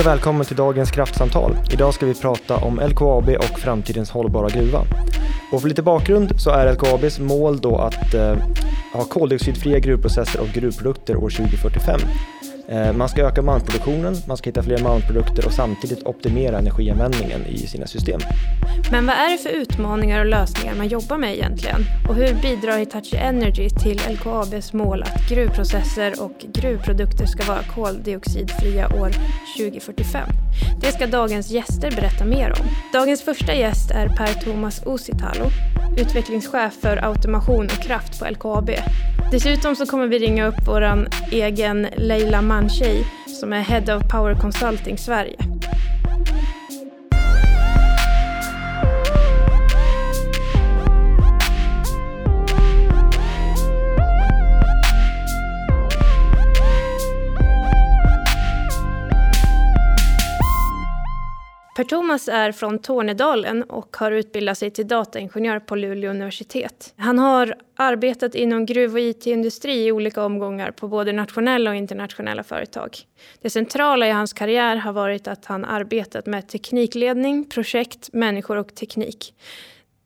Hej och välkommen till dagens kraftsamtal. Idag ska vi prata om LKAB och framtidens hållbara gruva. Och för lite bakgrund så är LKABs mål då att eh, ha koldioxidfria gruvprocesser och gruvprodukter år 2045. Eh, man ska öka malmproduktionen, man ska hitta fler malmprodukter och samtidigt optimera energianvändningen i sina system. Men vad är det för utmaningar och lösningar man jobbar med egentligen? Och hur bidrar Hitachi Energy till LKABs mål att gruvprocesser och gruvprodukter ska vara koldioxidfria år 2045? Det ska dagens gäster berätta mer om. Dagens första gäst är Per-Thomas Ositalo, utvecklingschef för automation och kraft på LKAB. Dessutom så kommer vi ringa upp vår egen Leila Manshei som är Head of Power Consulting Sverige. Per-Thomas är från Tornedalen och har utbildat sig till dataingenjör på Luleå universitet. Han har arbetat inom gruv och IT-industri i olika omgångar på både nationella och internationella företag. Det centrala i hans karriär har varit att han arbetat med teknikledning, projekt, människor och teknik.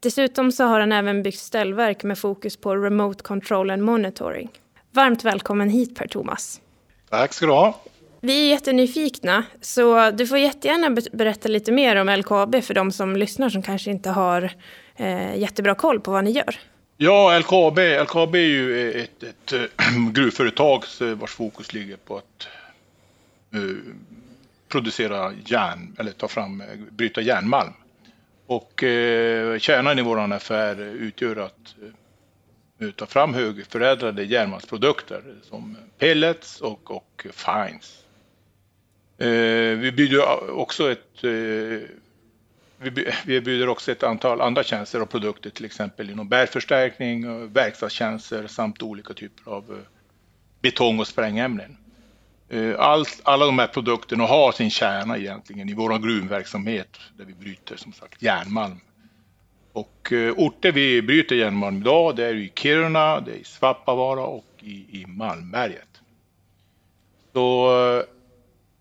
Dessutom så har han även byggt ställverk med fokus på remote control and monitoring. Varmt välkommen hit Per-Thomas. Tack ska du ha. Vi är jättenyfikna, så du får jättegärna berätta lite mer om LKAB för de som lyssnar som kanske inte har eh, jättebra koll på vad ni gör. Ja, LKAB, LKAB är ju eh, ett, ett, ett eh, gruvföretag eh, vars fokus ligger på att uh, producera järn, eller ta fram, bryta järnmalm. Och uh, kärnan i vår affär utgör att uh, ta fram högförädlade järnmalmsprodukter som pellets och, och fines. Eh, vi bjuder också ett eh, vi bjuder också ett antal andra tjänster och produkter, till exempel inom bärförstärkning, eh, verkstadstjänster samt olika typer av eh, betong och sprängämnen. Eh, allt, alla de här produkterna har sin kärna egentligen i vår gruvverksamhet där vi bryter som sagt järnmalm. Och orter vi bryter järnmalm idag det är i Kiruna, det är i Svappavaara och i, i Malmberget. Så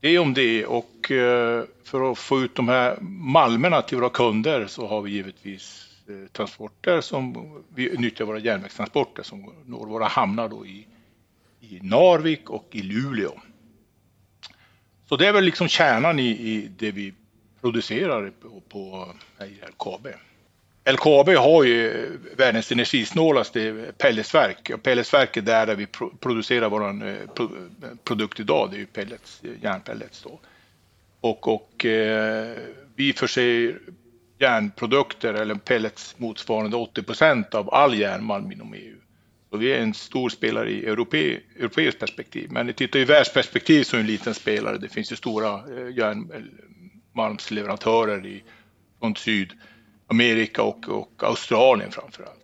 det är om det och eh, för att få ut de här malmerna till våra kunder så har vi givetvis eh, transporter som vi nyttjar våra järnvägstransporter som når våra hamnar då i, i Narvik och i Luleå. Så det är väl liksom kärnan i, i det vi producerar på, på i LKAB. LKAB har ju världens energisnålaste pelletsverk. Och pelletsverket där, där vi producerar vår eh, produkt idag, det är ju pellets, järnpellets. Då. Och, och eh, vi förser järnprodukter eller pellets motsvarande 80 procent av all järnmalm inom EU. Så vi är en stor spelare i europe, europeiskt perspektiv. Men tittar i världsperspektiv så är vi en liten spelare. Det finns ju stora eh, järnmalmsleverantörer eh, i, från syd Amerika och, och Australien framför allt.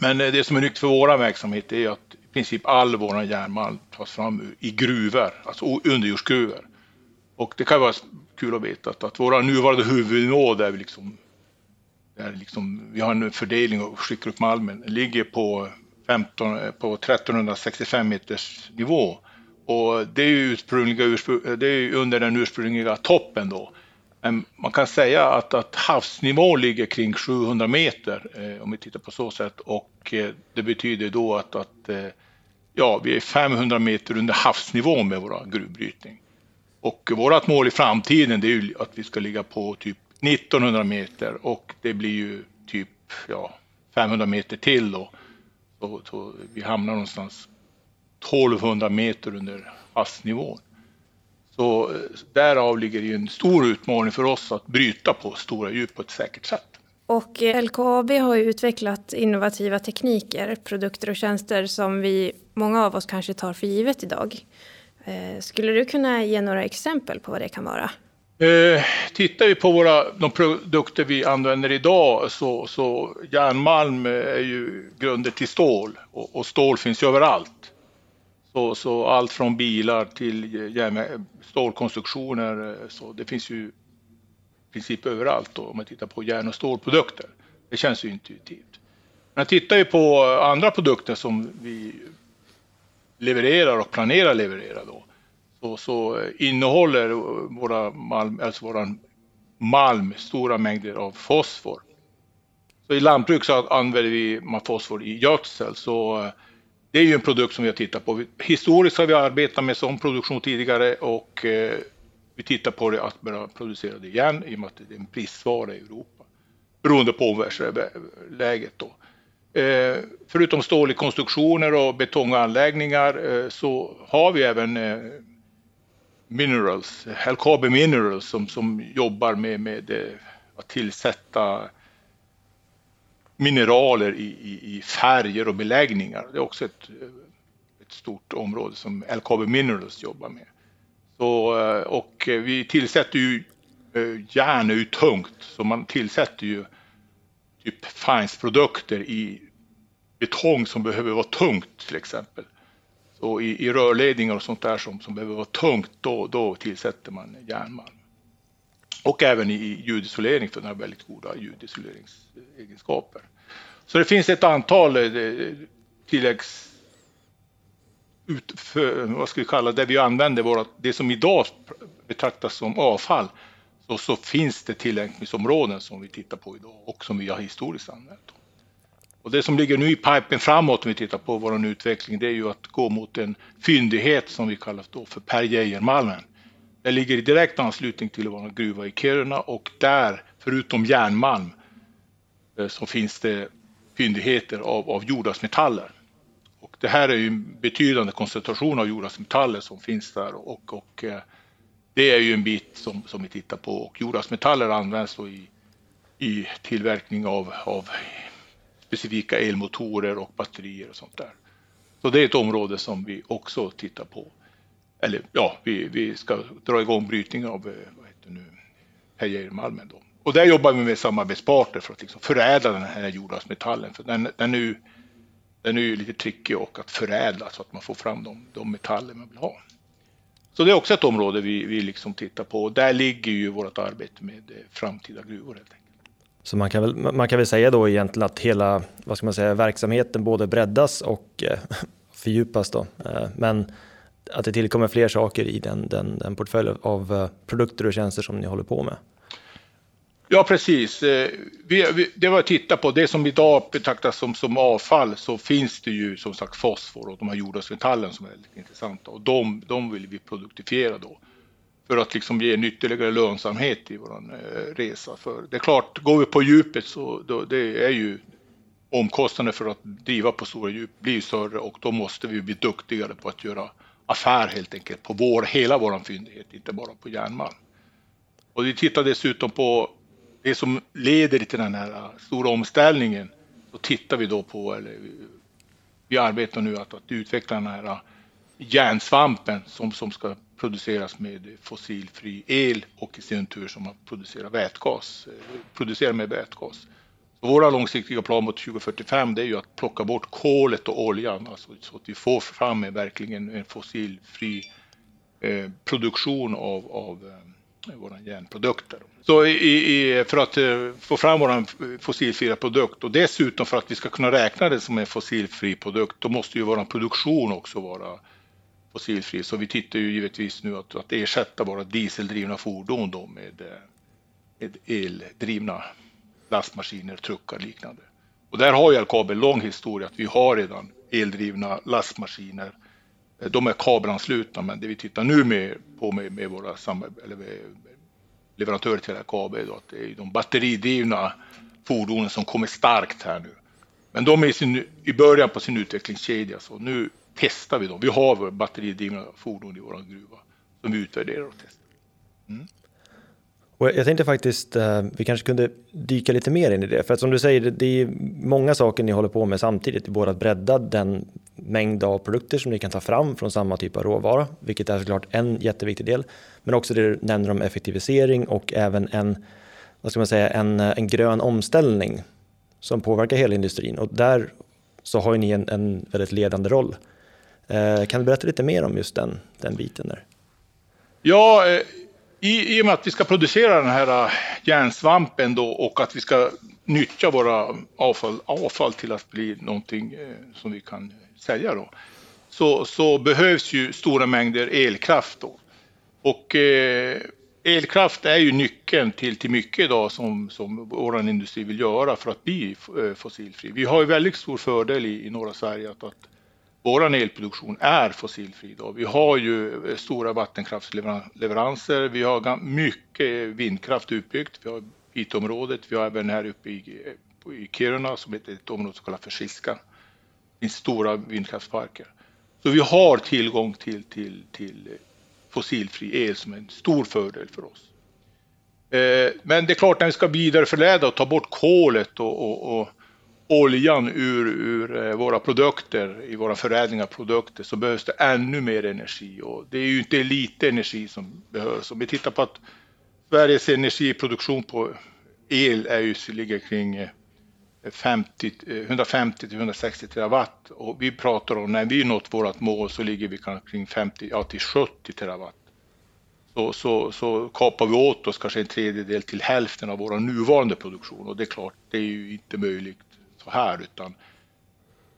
Men eh, det som är nytt för vår verksamhet är att i princip all vår järnmalm tas fram i gruvor, alltså underjordsgruvor. Och det kan vara kul att veta att, att våra nuvarande huvudnivå där vi liksom, där liksom, vi har en fördelning och skickar upp malmen, ligger på, 15, eh, på 1365 meters nivå. Och det är ju ursprungliga, eh, det är under den ursprungliga toppen då. Man kan säga att, att havsnivå ligger kring 700 meter eh, om vi tittar på så sätt och eh, det betyder då att, att eh, ja, vi är 500 meter under havsnivå med vår gruvbrytning. Och vårt mål i framtiden det är ju att vi ska ligga på typ 1900 meter och det blir ju typ ja, 500 meter till då. Så, så vi hamnar någonstans 1200 meter under havsnivån. Så eh, därav ligger det en stor utmaning för oss att bryta på stora djup på ett säkert sätt. Och eh, LKAB har ju utvecklat innovativa tekniker, produkter och tjänster som vi, många av oss kanske tar för givet idag. Eh, skulle du kunna ge några exempel på vad det kan vara? Eh, tittar vi på våra, de produkter vi använder idag så, så järnmalm är ju grunder till stål och, och stål finns ju överallt. Så, så allt från bilar till stålkonstruktioner, så det finns ju i princip överallt då, om man tittar på järn och stålprodukter. Det känns ju intuitivt. Men tittar vi på andra produkter som vi levererar och planerar leverera då, så, så innehåller våra malm, alltså våran malm stora mängder av fosfor. Så I lantbruk så använder vi fosfor i gödsel. Så det är ju en produkt som vi har tittat på. Historiskt har vi arbetat med sån produktion tidigare och eh, vi tittar på det att börja producera det igen i och med att det är en bristvara i Europa. Beroende på omvärldsläget då. Eh, förutom stål i konstruktioner och betonganläggningar eh, så har vi även eh, Minerals, LKAB Minerals som, som jobbar med, med eh, att tillsätta mineraler i, i, i, färger och beläggningar. Det är också ett, ett stort område som LKAB Minerals jobbar med. Så, eh, och vi tillsätter ju eh, järn är ju tungt så man tillsätter ju typ finesprodukter i betong som behöver vara tungt till exempel. Så i, i rörledningar och sånt där som, som behöver vara tungt, då, då tillsätter man järnmalm. Och även i ljudisolering för den har väldigt goda ljudisoleringsegenskaper. Så det finns ett antal eh, tilläggs ut för, vad ska vi kalla det, vi använder våra, det som idag betraktas som avfall, så, så finns det tillämpningsområden som vi tittar på idag och som vi har historiskt använt. Och det som ligger nu i pipen framåt om vi tittar på vår utveckling, det är ju att gå mot en fyndighet som vi kallar då för Per Geijermalmen. Det ligger i direkt anslutning till vår gruva i Kiruna och där, förutom järnmalm, eh, så finns det fyndigheter av, av jordartsmetaller. Och det här är ju en betydande koncentration av jordartsmetaller som finns där och, och eh, det är ju en bit som, som vi tittar på och jordartsmetaller används då i, i tillverkning av, av specifika elmotorer och batterier och sånt där. Så det är ett område som vi också tittar på. Eller ja, vi, vi ska dra igång brytning av eh, vad heter nu, Pejermalmen då. Och där jobbar vi med samarbetspartner för att liksom förädla den här jordartsmetallen. För den, den, är ju, den är ju lite tricky och att förädla så att man får fram de, de metaller man vill ha. Så det är också ett område vi, vi liksom tittar på och där ligger ju vårt arbete med eh, framtida gruvor helt enkelt. Så man kan, väl, man kan väl säga då egentligen att hela vad ska man säga, verksamheten både breddas och eh, fördjupas. Då. Men att det tillkommer fler saker i den, den, den portfölj av eh, produkter och tjänster som ni håller på med. Ja precis. Eh, vi, vi, det var att titta på, det som idag betraktas som, som avfall så finns det ju som sagt fosfor och de här jordartsmetallen som är väldigt intressanta och de, de vill vi produktifiera då för att liksom ge en ytterligare lönsamhet i vår eh, resa. För det är klart, går vi på djupet så då, det är ju omkostnaderna för att driva på stora djup blir större och då måste vi bli duktigare på att göra affär helt enkelt på vår, hela vår fyndighet, inte bara på järnmalm. Och vi tittar dessutom på det som leder till den här stora omställningen. Då tittar vi då på, eller vi arbetar nu att, att utveckla den här järnsvampen som, som ska produceras med fossilfri el och i sin tur som att producera vätgas, producerar producera med vätgas. Våra långsiktiga plan mot 2045 det är ju att plocka bort kolet och oljan alltså, så att vi får fram en, verkligen en fossilfri eh, produktion av, av eh, våra järnprodukter. Så i, i, för att eh, få fram vår fossilfria produkt och dessutom för att vi ska kunna räkna det som en fossilfri produkt då måste ju vår produktion också vara fossilfri. Så vi tittar ju givetvis nu att, att ersätta våra dieseldrivna fordon då med, eh, med eldrivna lastmaskiner, truckar och liknande. Och där har ju LKAB en lång historia att vi har redan eldrivna lastmaskiner. Eh, de är kabelanslutna men det vi tittar nu med, på med, med våra eller med leverantörer till LKAB då, att det är de batteridrivna fordonen som kommer starkt här nu. Men de är i, sin, i början på sin utvecklingskedja så nu testar vi dem. Vi har batteridrivna fordon i vår gruva som vi utvärderar och testar. Mm. Och jag tänkte faktiskt, eh, vi kanske kunde dyka lite mer in i det. För att som du säger, det är många saker ni håller på med samtidigt. Det är både att bredda den mängd av produkter som ni kan ta fram från samma typ av råvara, vilket är såklart en jätteviktig del. Men också det du nämner om effektivisering och även en, vad ska man säga, en, en grön omställning som påverkar hela industrin. Och där så har ni en, en väldigt ledande roll. Eh, kan du berätta lite mer om just den, den biten där? Ja, eh, i, i och med att vi ska producera den här äh, järnsvampen då och att vi ska nyttja våra avfall, avfall till att bli någonting äh, som vi kan sälja då. Så, så behövs ju stora mängder elkraft då. Och eh, elkraft är ju nyckeln till, till mycket idag som, som vår industri vill göra för att bli fossilfri. Vi har ju väldigt stor fördel i, i norra Sverige att, att vår elproduktion är fossilfri. Då. Vi har ju eh, stora vattenkraftsleveranser, vi har mycket vindkraft utbyggt, vi har Piteåområdet, vi har även här uppe i, eh, i Kiruna som heter ett område som kallas för Siska. Det finns stora vindkraftsparker. Så vi har tillgång till, till, till eh, fossilfri el som är en stor fördel för oss. Men det är klart när vi ska vidareförädla och ta bort kolet och, och, och oljan ur, ur, eh, våra produkter, i våra förädling av produkter, så behövs det ännu mer energi. Och det är ju inte lite energi som behövs. Om vi tittar på att Sveriges energiproduktion på el är ju, ligger kring eh, 50, 150 eh, till 160 terawatt och vi pratar om när vi nått vårt mål så ligger vi kring 50 ja, till 70 terawatt. Så, så, så kapar vi åt oss kanske en tredjedel till hälften av vår nuvarande produktion och det är klart, det är ju inte möjligt så här utan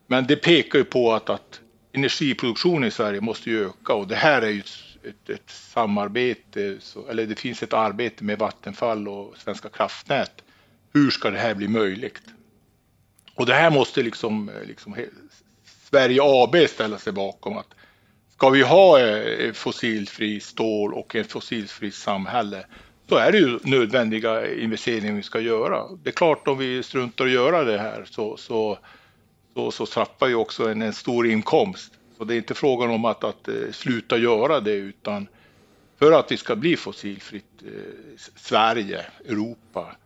men det pekar ju på att, att energiproduktionen i Sverige måste ju öka och det här är ju ett, ett samarbete, så, eller det finns ett arbete med Vattenfall och Svenska kraftnät. Hur ska det här bli möjligt? Och det här måste liksom, liksom Sverige AB ställa sig bakom att ska vi ha eh, fossilfri stål och ett fossilfri samhälle då är det ju nödvändiga investeringar vi ska göra. Det är klart om vi struntar att göra det här så, så, så, så trappar ju också en, en stor inkomst. Så det är inte frågan om att, att eh, sluta göra det utan för att vi ska bli fossilfritt eh, Sverige, Europa,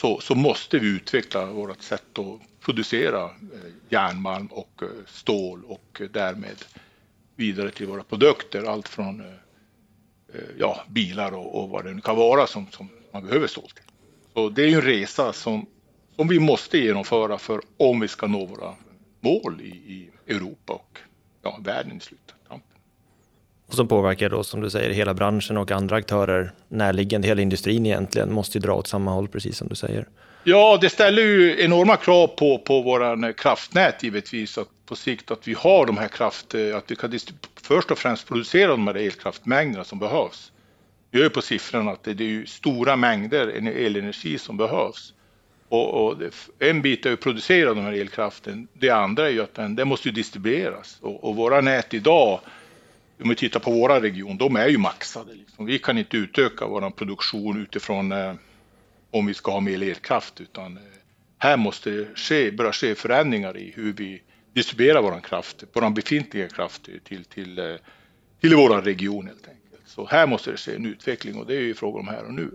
så, så måste vi utveckla vårt sätt att producera eh, järnmalm och eh, stål och eh, därmed vidare till våra produkter. Allt från eh, Eh, ja, bilar och, och vad det nu kan vara som, som man behöver stål till. Så det är en resa som, som vi måste genomföra för om vi ska nå våra mål i, i Europa och ja, världen i slutet. Och som påverkar då, som du säger, hela branschen och andra aktörer närliggande, hela industrin egentligen, måste ju dra åt samma håll, precis som du säger. Ja, det ställer ju enorma krav på, på våra kraftnät givetvis, att på sikt att vi har de här kraft, eh, att vi kan först och främst producera de här elkraftmängderna som behövs. Vi har ju på siffrorna att det, är ju stora mängder elenergi som behövs. Och, och en bit är att producera den här elkraften, det andra är ju att den, den måste ju distribueras. Och, och våra nät idag, om vi tittar på våra region, de är ju maxade. Liksom. Vi kan inte utöka vår produktion utifrån eh, om vi ska ha mer elkraft utan eh, här måste det ske, börja ske förändringar i hur vi distribuerar vår kraft, vår befintliga kraft till, till, eh, till vår region helt enkelt. Så här måste det ske en utveckling och det är ju frågan om här och nu.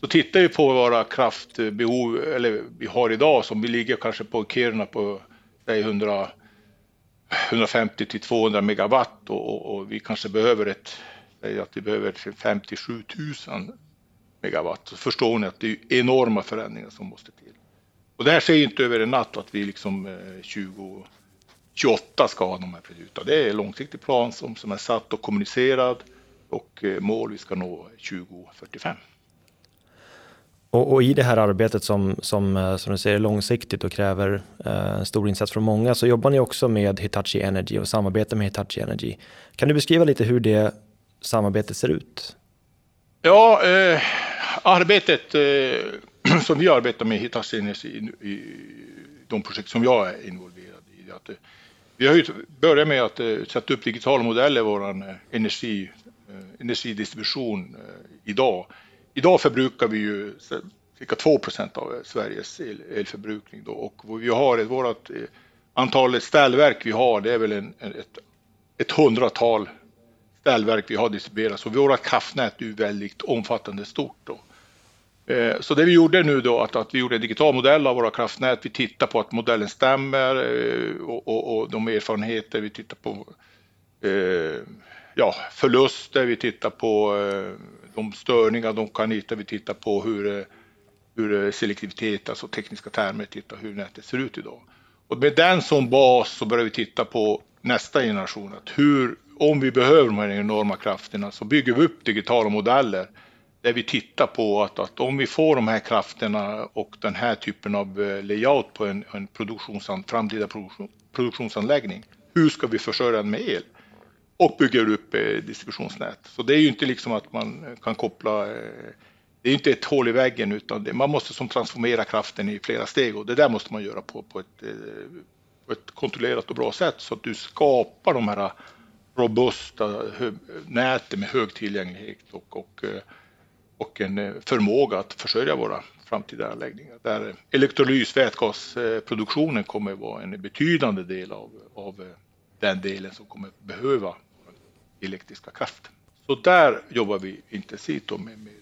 Så tittar vi på våra kraftbehov, eller vi har idag, som vi ligger kanske på Kiruna på 100, 150 till 200 megawatt och, och, och vi kanske behöver ett, säg att vi behöver 57 000 megawatt. Så förstår ni att det är enorma förändringar som måste till. Och det här sker inte över en natt att vi liksom eh, 2028 ska ha de här utan det är en långsiktig plan som, som är satt och kommunicerad och eh, mål vi ska nå 2045. Och, och, i det här arbetet som, som, eh, som du säger är långsiktigt och kräver eh, stor insats från många så jobbar ni också med Hitachi Energy och samarbetar med Hitachi Energy. Kan du beskriva lite hur det samarbetet ser ut? Ja, eh, arbetet eh, som vi arbetar med Hitachi Energy i, i de projekt som jag är involverad i. Att, eh, vi har ju börjat med att eh, sätta upp digitala modeller i vår eh, energi, eh, energidistribution eh, idag idag förbrukar vi ju cirka 2% av Sveriges el, elförbrukning då och vi har ett, vårat eh, antalet ställverk vi har det är väl en, ett, ett hundratal ställverk vi har distribuerat så vårt kraftnät är ju väldigt omfattande stort då. Eh, så det vi gjorde nu då att, att vi gjorde en digital modell av våra kraftnät. Vi tittar på att modellen stämmer eh, och, och, och de erfarenheter vi tittar på ja, förluster, vi tittar på de störningar de kan hitta. Vi tittar på hur, eh, hur eh, selektivitet, alltså tekniska termer, tittar hur nätet ser ut idag. Och med den som bas så börjar vi titta på nästa generation. Att hur, om vi behöver de här enorma krafterna så bygger vi upp digitala modeller där vi tittar på att, att om vi får de här krafterna och den här typen av eh, layout på en, en produktionsan, framtida produktion, produktionsanläggning, hur ska vi försörja den med el? Och bygger upp eh, distributionsnät. Så det är ju inte liksom att man eh, kan koppla eh, det är inte ett hål i väggen utan det, man måste som transformera kraften i flera steg och det där måste man göra på, på, ett, på ett kontrollerat och bra sätt så att du skapar de här robusta näten med hög tillgänglighet och, och, och en förmåga att försörja våra framtida anläggningar. Där elektrolys, vätgasproduktionen kommer att vara en betydande del av, av den delen som kommer behöva elektriska kraft. Så där jobbar vi intensivt med, med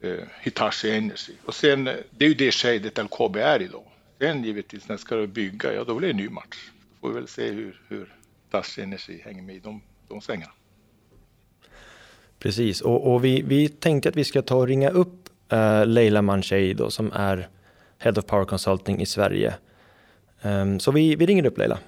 eh, eh, Hitachi Energy. Och sen, eh, det är ju det skedet LKAB är idag. Sen givetvis när ska du bygga, ja då blir det en ny match. Då får vi väl se hur, hur Hitachi Energy hänger med i de, de svängarna. Precis, och, och, vi, vi tänkte att vi ska ta och ringa upp uh, Leila Manchei då, som är Head of Power Consulting i Sverige. Um, så vi, vi ringer upp Leila.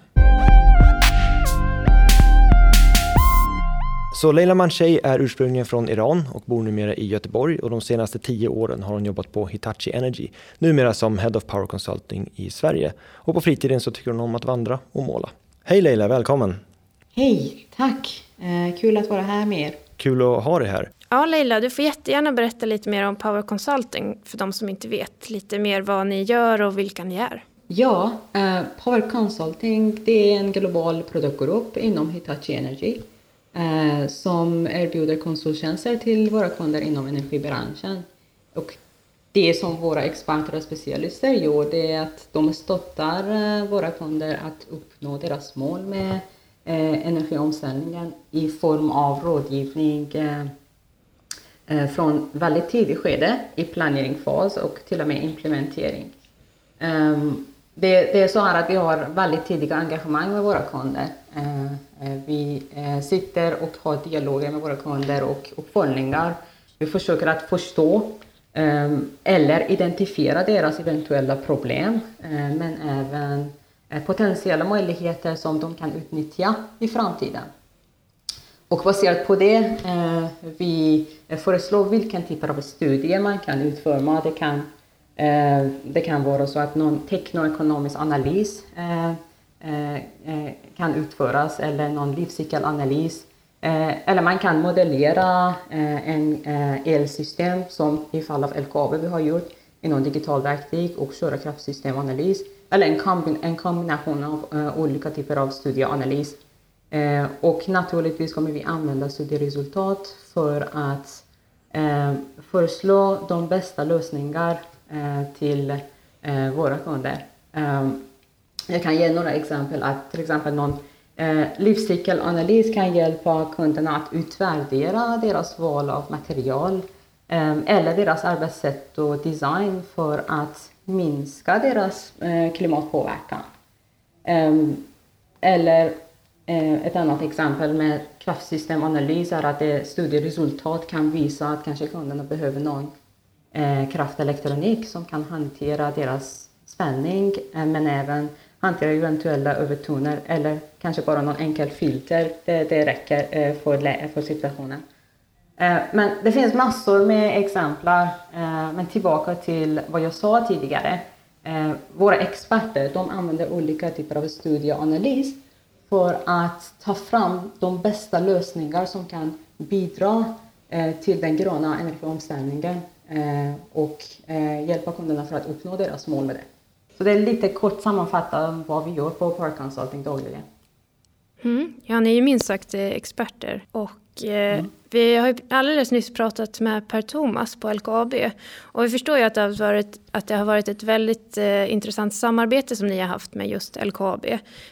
Så Leila Manchei är ursprungligen från Iran och bor numera i Göteborg och de senaste tio åren har hon jobbat på Hitachi Energy, numera som Head of Power Consulting i Sverige. Och på fritiden så tycker hon om att vandra och måla. Hej Leila, välkommen! Hej, tack! Eh, kul att vara här med er. Kul att ha dig här. Ja, Leila, du får jättegärna berätta lite mer om Power Consulting för de som inte vet lite mer vad ni gör och vilka ni är. Ja, eh, Power Consulting det är en global produktgrupp inom Hitachi Energy eh, som erbjuder konsulttjänster till våra kunder inom energibranschen. Och det som våra experter och specialister gör det är att de stöttar eh, våra kunder att uppnå deras mål med eh, energiomställningen i form av rådgivning eh, eh från väldigt tidigt skede i planeringsfas och till och med implementering. Um, det, det, är så här att vi har väldigt tidiga engagemang med våra kunder. Eh, Eh, vi eh, sitter och har dialoger med våra kunder och uppföljningar. Vi försöker att förstå ehm, eller identifiera deras eventuella problem, eh, men även potentiella möjligheter som de kan utnyttja i framtiden. Och baserat på det vi föreslår vilken typ av studier man kan utforma. Det kan det kan vara så att någon teknoekonomisk analys Eh, eh, kan utföras eller någon livscykelanalys. Eh, eller man kan modellera en elsystem som i fall av LKAB vi har gjort inom digital verktyg och köra kraftsystemanalys eller en, kombin en kombination av olika typer av studieanalys. Och naturligtvis kommer vi använda studieresultat för att föreslå de bästa lösningar till våra kunder. Jag kan ge några exempel. Att till exempel någon eh, livscykelanalys kan hjälpa kunderna att utvärdera deras val av material eh, eller deras arbetssätt och design för att minska deras eh, klimatpåverkan. Eh, eller eh, ett annat exempel med kraftsystemanalys är att det studieresultat kan visa att kanske kunderna behöver någon eh, kraftelektronik som kan hantera deras spänning eh, men även hantera eventuella övertoner eller kanske bara någon enkel filter. Det, det räcker eh, för, för situationen. Eh, men det finns massor med exemplar. Eh, men tillbaka till vad jag sa tidigare. Våra experter de använder olika typer av studieanalys för att ta fram de bästa lösningar som kan bidra till den gröna energiomställningen och hjälpa kunderna för att uppnå deras mål med det. Så det är lite kort sammanfattat vad vi gör på Power Consulting dagligen. Mm. Ja, ni är ju minst sagt eh, experter. Och, eh, mm. Vi har ju alldeles nyss pratat med Per Thomas på LKAB. Och vi förstår ju att det har varit, att det har varit ett väldigt eh, intressant samarbete som ni har haft med just LKAB.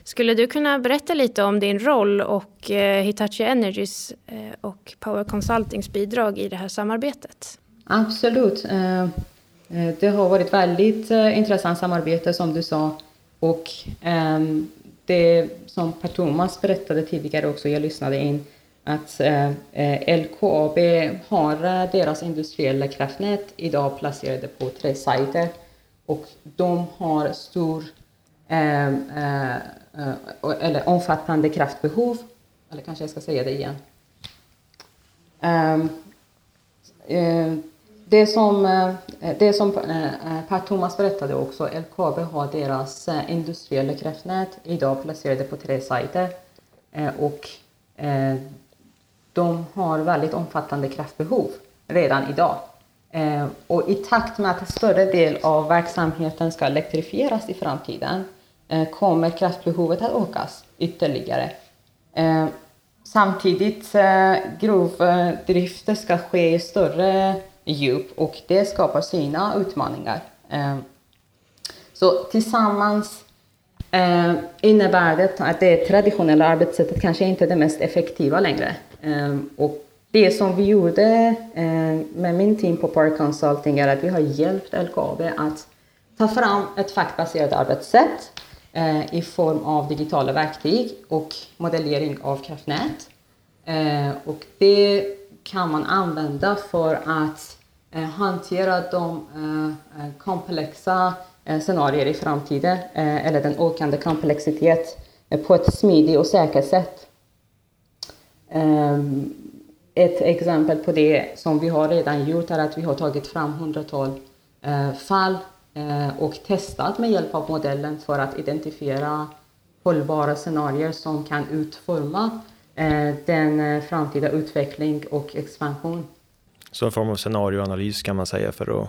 Skulle du kunna berätta lite om din roll och eh, Hitachi Energys och Power Consultings bidrag i det här samarbetet? Absolut. Eh, det har varit väldigt eh, intressant samarbete som du sa. Och ehm, det som Per Thomas berättade tidigare också, jag lyssnade in, att eh, LKAB har deras industriella kraftnät idag placerade på tre sajter och de har stor ehm, eller omfattande kraftbehov, eller kanske jag ska säga det igen. Ehm, det som, eh, det som eh, eh, Per Thomas berättade också, LKAB har deras industriella kraftnät idag placerade på tre sajter. Och de har väldigt omfattande kraftbehov redan idag. Och i takt med att en större del av verksamheten ska elektrifieras i framtiden kommer kraftbehovet att ökas ytterligare. Samtidigt eh, ska ske i större djup och det skapar sina utmaningar. Eh, så tillsammans eh, innebär det att det traditionella arbetssättet kanske inte är det mest effektiva längre. Eh, och det som vi gjorde med min team på Park Consulting är att vi har hjälpt LKAB att ta fram ett faktbaserat arbetssätt i form av digitala verktyg och modellering av kraftnät. Och det kan man använda för att Eh, hantera de eh, eh, komplexa scenarier i framtiden eller den ökande komplexitet på ett smidigt och säkert sätt. Ehm, ett exempel på det som vi har redan gjort är att vi har tagit fram hundratal eh, fall eh, och testat med hjälp av modellen för att identifiera hållbara scenarier som kan utforma den framtida utveckling och expansion. Så en form av scenarioanalys kan man säga för att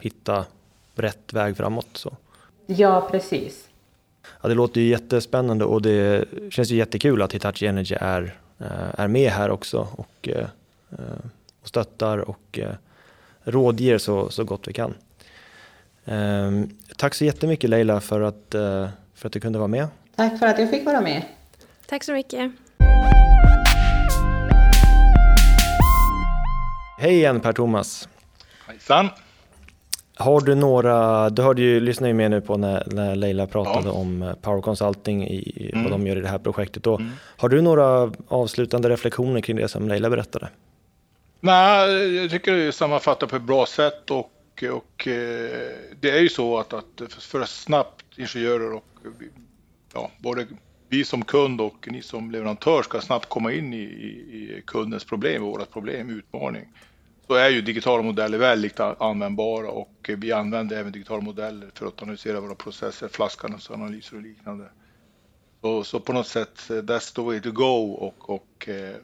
hitta rätt väg framåt? Så. Ja, precis. Ja, det låter ju jättespännande och det känns ju jättekul att Hitachi Energy är Eh, är med här också och, eh, och stöttar och eh, rådger så, så gott vi kan. Tack så jättemycket Leila för att, för att du kunde vara med. Tack för att jag fick vara med. Tack så mycket. Hej igen Per-Thomas. Hejsan. Har du några, du hörde ju, lyssnade ju med nu på när, när Leila pratade ja. om eh, Power Consulting, i, mm. vad de gör i det här projektet. Och mm. Har du några avslutande reflektioner kring det som Leila berättade? Nej, jag tycker det sammanfattar på ett bra sätt och, och eh, det är ju så att, att för snabbt ingenjörer och ja, både vi som kund och ni som leverantör ska snabbt komma in i, i, i kundens problem, vårat problem, utmaning så är ju digitala modeller väldigt användbara och vi använder även digitala modeller för att analysera våra processer, flaskhalsanalyser och liknande. Så, så på något sätt, that's the way to go och, och eh,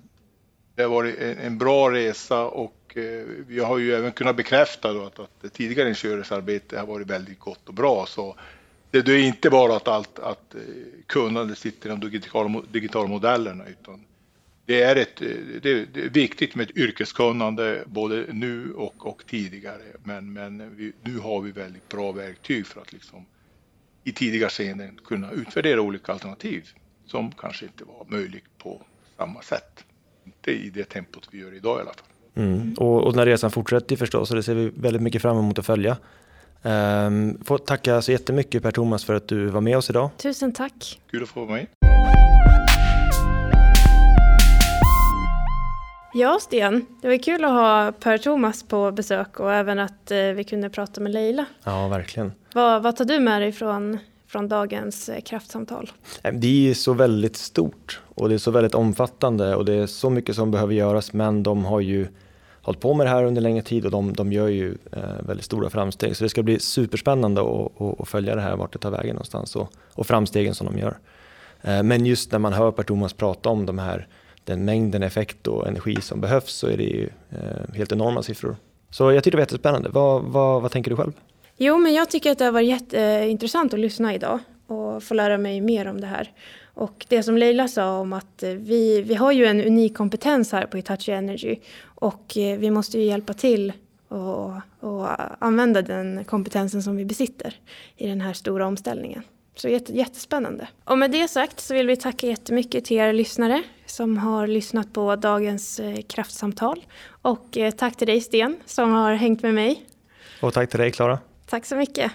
det har varit en, bra resa och eh, vi har ju även kunnat bekräfta att, att tidigare ingenjörsarbete har varit väldigt gott och bra. Så det, det är inte bara att, allt, att eh, kunnandet sitter i de digitala, digitala modellerna utan det är, ett, eh, det är viktigt med ett yrkeskunnande både nu och, och tidigare. Men, men vi, nu har vi väldigt bra verktyg för att liksom i tidiga skeenden kunna utvärdera olika alternativ som kanske inte var möjligt på samma sätt. Inte i det tempot vi gör idag i alla fall. Mm. Och, och här resan fortsätter förstås, och det ser vi väldigt mycket fram emot att följa. Um, får tacka så jättemycket Per-Thomas för att du var med oss idag. Tusen tack. Kul att få vara med. Ja, Sten. Det var kul att ha Per-Thomas på besök och även att eh, vi kunde prata med Leila. Ja, verkligen. Vad, vad tar du med dig från, från dagens eh, kraftsamtal? Det är så väldigt stort och det är så väldigt omfattande och det är så mycket som behöver göras men de har ju hållit på med det här under längre tid och de, de gör ju eh, väldigt stora framsteg. Så det ska bli superspännande att, följa det här, vart det tar vägen någonstans och, och framstegen som de gör. Eh, men just när man hör Per-Thomas prata om de här den mängden effekt och energi som behövs så är det ju eh, helt enorma siffror. Så jag tycker det var jättespännande. Vad, vad, vad tänker du själv? Jo, men jag tycker att det har varit jätteintressant att lyssna idag och få lära mig mer om det här. Och det som Leila sa om att vi, vi har ju en unik kompetens här på Hitachi Energy och eh, vi måste ju hjälpa till och, och använda den kompetensen som vi besitter i den här stora omställningen. Så jättespännande. Och med det sagt så vill vi tacka jättemycket till er lyssnare som har lyssnat på dagens eh, kraftsamtal. Och eh, tack till dig Sten som har hängt med mig. Och tack till dig Klara. Tack så mycket.